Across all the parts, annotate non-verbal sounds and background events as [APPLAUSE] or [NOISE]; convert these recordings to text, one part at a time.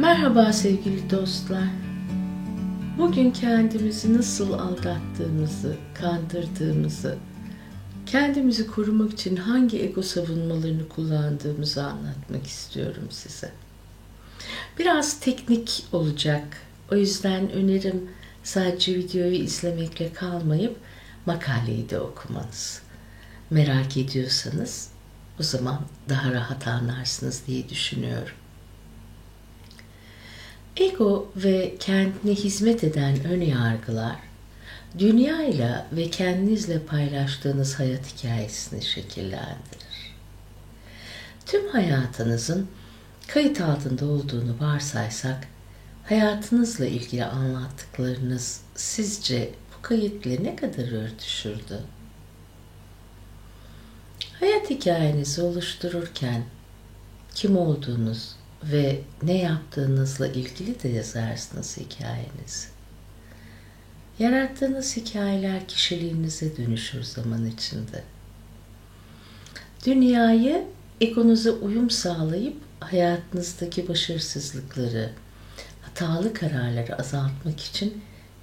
Merhaba sevgili dostlar. Bugün kendimizi nasıl aldattığımızı, kandırdığımızı, kendimizi korumak için hangi ego savunmalarını kullandığımızı anlatmak istiyorum size. Biraz teknik olacak. O yüzden önerim sadece videoyu izlemekle kalmayıp makaleyi de okumanız. Merak ediyorsanız o zaman daha rahat anlarsınız diye düşünüyorum. Ego ve kendine hizmet eden ön yargılar, dünyayla ve kendinizle paylaştığınız hayat hikayesini şekillendirir. Tüm hayatınızın kayıt altında olduğunu varsaysak, hayatınızla ilgili anlattıklarınız sizce bu kayıtla ne kadar örtüşürdü? Hayat hikayenizi oluştururken kim olduğunuz ve ne yaptığınızla ilgili de yazarsınız hikayenizi. Yarattığınız hikayeler kişiliğinize dönüşür zaman içinde. Dünyayı egonuza uyum sağlayıp hayatınızdaki başarısızlıkları, hatalı kararları azaltmak için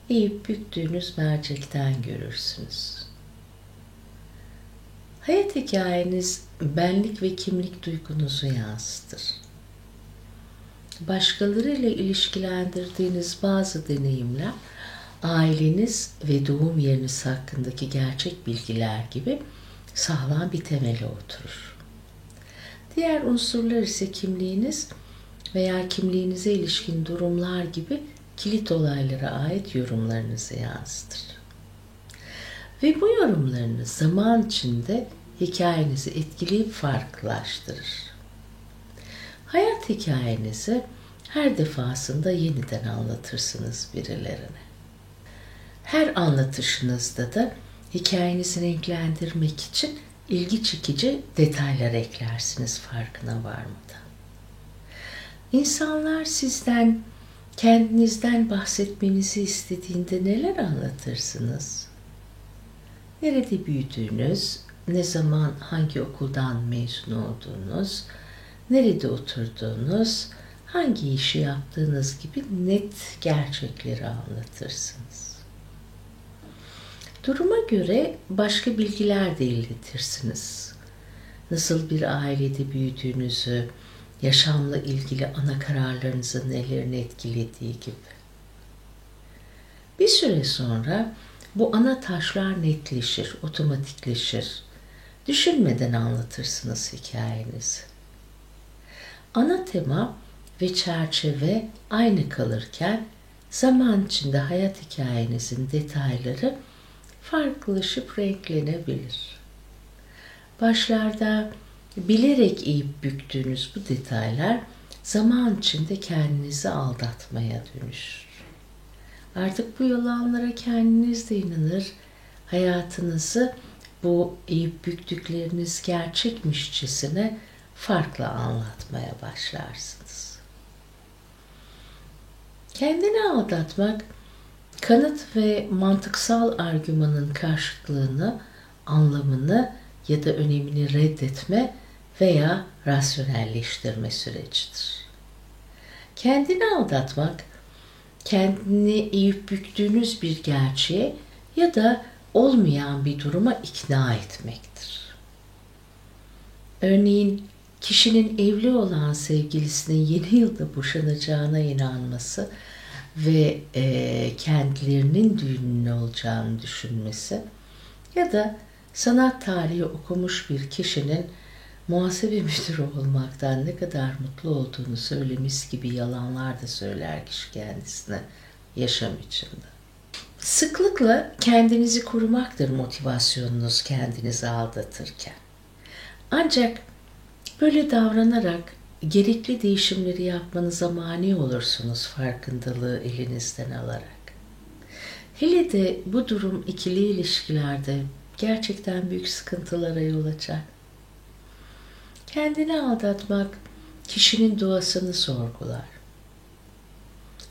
eğip büktüğünüz mercekten görürsünüz. Hayat hikayeniz benlik ve kimlik duygunuzu yansıtır. Başkalarıyla ilişkilendirdiğiniz bazı deneyimler aileniz ve doğum yeriniz hakkındaki gerçek bilgiler gibi sağlam bir temele oturur. Diğer unsurlar ise kimliğiniz veya kimliğinize ilişkin durumlar gibi kilit olaylara ait yorumlarınızı yansıtır. Ve bu yorumlarınız zaman içinde hikayenizi etkileyip farklılaştırır. Hayat hikayenizi her defasında yeniden anlatırsınız birilerine. Her anlatışınızda da hikayenizi renklendirmek için ilgi çekici detaylar eklersiniz farkına varmadan. İnsanlar sizden, kendinizden bahsetmenizi istediğinde neler anlatırsınız? Nerede büyüdüğünüz, ne zaman hangi okuldan mezun olduğunuz, nerede oturduğunuz, hangi işi yaptığınız gibi net gerçekleri anlatırsınız. Duruma göre başka bilgiler de iletirsiniz. Nasıl bir ailede büyüdüğünüzü, yaşamla ilgili ana kararlarınızın nelerini etkilediği gibi. Bir süre sonra bu ana taşlar netleşir, otomatikleşir. Düşünmeden anlatırsınız hikayenizi. Ana tema ve çerçeve aynı kalırken zaman içinde hayat hikayenizin detayları farklılaşıp renklenebilir. Başlarda bilerek eğip büktüğünüz bu detaylar zaman içinde kendinizi aldatmaya dönüşür. Artık bu yalanlara kendiniz de inanır, hayatınızı bu eğip büktükleriniz gerçekmişçesine farklı anlatmaya başlarsınız. Kendini aldatmak, kanıt ve mantıksal argümanın karşıtlığını, anlamını ya da önemini reddetme veya rasyonelleştirme sürecidir. Kendini aldatmak, kendini eğip büktüğünüz bir gerçeğe ya da olmayan bir duruma ikna etmektir. Örneğin kişinin evli olan sevgilisinin yeni yılda boşanacağına inanması ve e, kendilerinin düğününün olacağını düşünmesi ya da sanat tarihi okumuş bir kişinin muhasebe [LAUGHS] müdürü olmaktan ne kadar mutlu olduğunu söylemiş gibi yalanlar da söyler kişi kendisine yaşam içinde. Sıklıkla kendinizi korumaktır motivasyonunuz kendinizi aldatırken. Ancak böyle davranarak gerekli değişimleri yapmanıza mani olursunuz farkındalığı elinizden alarak. Hele de bu durum ikili ilişkilerde gerçekten büyük sıkıntılara yol açar. Kendini aldatmak kişinin doğasını sorgular.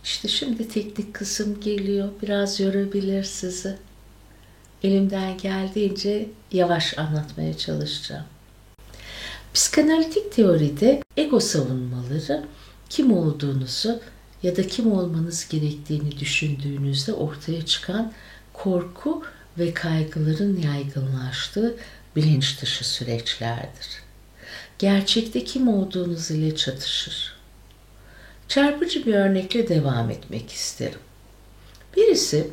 İşte şimdi teknik kısım geliyor. Biraz yorabilir sizi. Elimden geldiğince yavaş anlatmaya çalışacağım. Psikanalitik teoride ego savunmaları kim olduğunuzu ya da kim olmanız gerektiğini düşündüğünüzde ortaya çıkan korku ve kaygıların yaygınlaştığı bilinç dışı süreçlerdir. Gerçekte kim olduğunuz ile çatışır. Çarpıcı bir örnekle devam etmek isterim. Birisi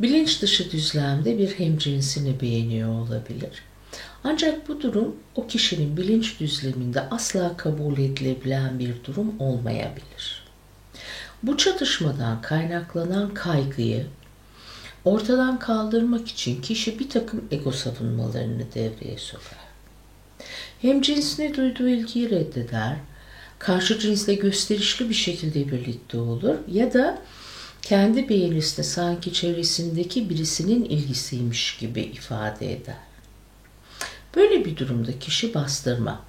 bilinç dışı düzlemde bir hemcinsini beğeniyor olabilir. Ancak bu durum o kişinin bilinç düzleminde asla kabul edilebilen bir durum olmayabilir. Bu çatışmadan kaynaklanan kaygıyı ortadan kaldırmak için kişi bir takım ego savunmalarını devreye sokar. Hem cinsine duyduğu ilgiyi reddeder, karşı cinsle gösterişli bir şekilde birlikte olur ya da kendi beğenisini sanki çevresindeki birisinin ilgisiymiş gibi ifade eder. Böyle bir durumda kişi bastırma,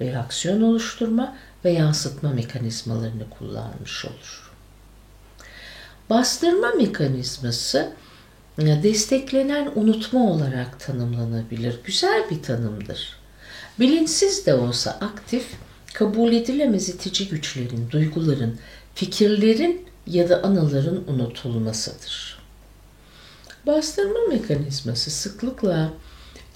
reaksiyon oluşturma ve yansıtma mekanizmalarını kullanmış olur. Bastırma mekanizması desteklenen unutma olarak tanımlanabilir. Güzel bir tanımdır. Bilinçsiz de olsa aktif, kabul edilemez itici güçlerin, duyguların, fikirlerin ya da anıların unutulmasıdır. Bastırma mekanizması sıklıkla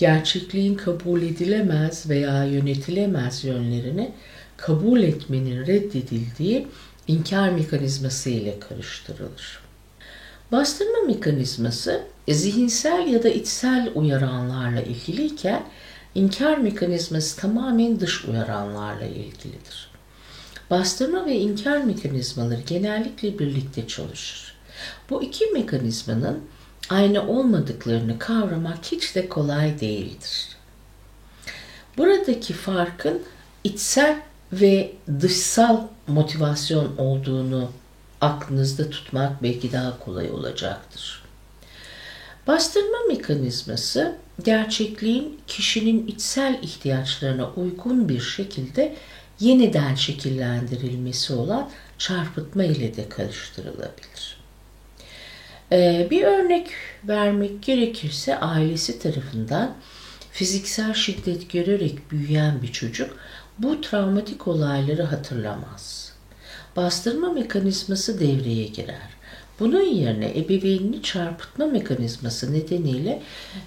gerçekliğin kabul edilemez veya yönetilemez yönlerini kabul etmenin reddedildiği inkar mekanizması ile karıştırılır. Bastırma mekanizması zihinsel ya da içsel uyaranlarla ilgiliyken inkar mekanizması tamamen dış uyaranlarla ilgilidir. Bastırma ve inkar mekanizmaları genellikle birlikte çalışır. Bu iki mekanizmanın aynı olmadıklarını kavramak hiç de kolay değildir. Buradaki farkın içsel ve dışsal motivasyon olduğunu aklınızda tutmak belki daha kolay olacaktır. Bastırma mekanizması gerçekliğin kişinin içsel ihtiyaçlarına uygun bir şekilde yeniden şekillendirilmesi olan çarpıtma ile de karıştırılabilir. Ee, bir örnek vermek gerekirse ailesi tarafından fiziksel şiddet görerek büyüyen bir çocuk bu travmatik olayları hatırlamaz. Bastırma mekanizması devreye girer. Bunun yerine ebeveynini çarpıtma mekanizması nedeniyle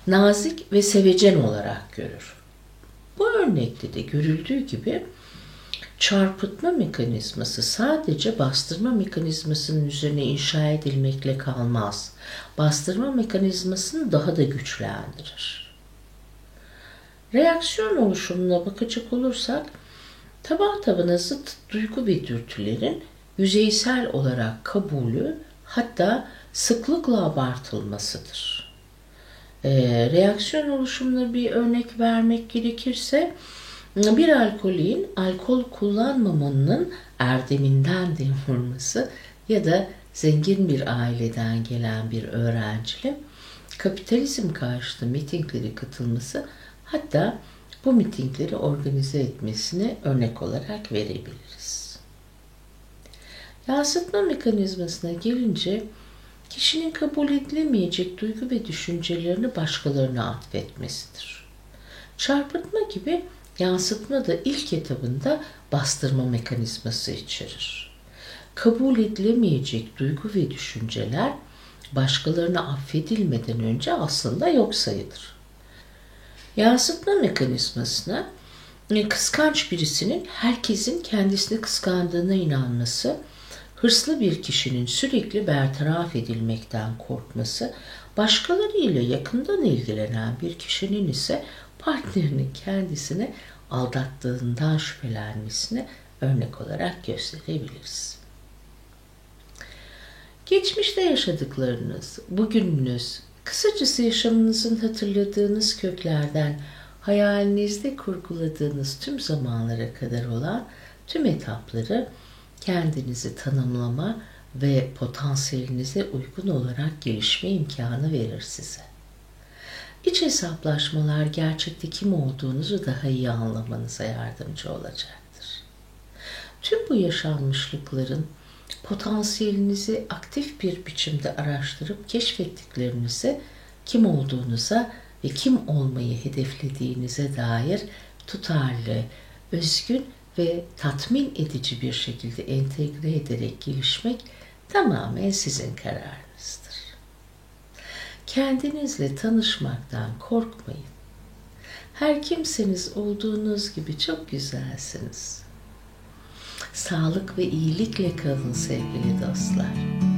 nazik ve sevecen olarak görür. Bu örnekte de görüldüğü gibi çarpıtma mekanizması sadece bastırma mekanizmasının üzerine inşa edilmekle kalmaz. Bastırma mekanizmasını daha da güçlendirir. Reaksiyon oluşumuna bakacak olursak taban tabana zıt duygu ve dürtülerin yüzeysel olarak kabulü hatta sıklıkla abartılmasıdır. Ee, reaksiyon oluşumuna bir örnek vermek gerekirse bir alkolün alkol kullanmamanın erdeminden de vurması ya da zengin bir aileden gelen bir öğrencinin kapitalizm karşıtı mitinglere katılması hatta bu mitingleri organize etmesine örnek olarak verebiliriz. Yansıtma mekanizmasına gelince kişinin kabul edilemeyecek duygu ve düşüncelerini başkalarına atfetmesidir. Çarpıtma gibi yansıtma da ilk etabında bastırma mekanizması içerir. Kabul edilemeyecek duygu ve düşünceler başkalarına affedilmeden önce aslında yok sayılır. Yansıtma mekanizmasına e, kıskanç birisinin herkesin kendisini kıskandığına inanması, hırslı bir kişinin sürekli bertaraf edilmekten korkması, başkaları ile yakından ilgilenen bir kişinin ise partnerinin kendisini aldattığından şüphelenmesini örnek olarak gösterebiliriz. Geçmişte yaşadıklarınız, bugününüz, kısacası yaşamınızın hatırladığınız köklerden hayalinizde kurguladığınız tüm zamanlara kadar olan tüm etapları kendinizi tanımlama ve potansiyelinize uygun olarak gelişme imkanı verir size. İç hesaplaşmalar gerçekte kim olduğunuzu daha iyi anlamanıza yardımcı olacaktır. Tüm bu yaşanmışlıkların potansiyelinizi aktif bir biçimde araştırıp keşfettiklerinizi kim olduğunuza ve kim olmayı hedeflediğinize dair tutarlı, özgün ve tatmin edici bir şekilde entegre ederek gelişmek tamamen sizin kararınızdır. Kendinizle tanışmaktan korkmayın. Her kimseniz olduğunuz gibi çok güzelsiniz. Sağlık ve iyilikle kalın sevgili dostlar.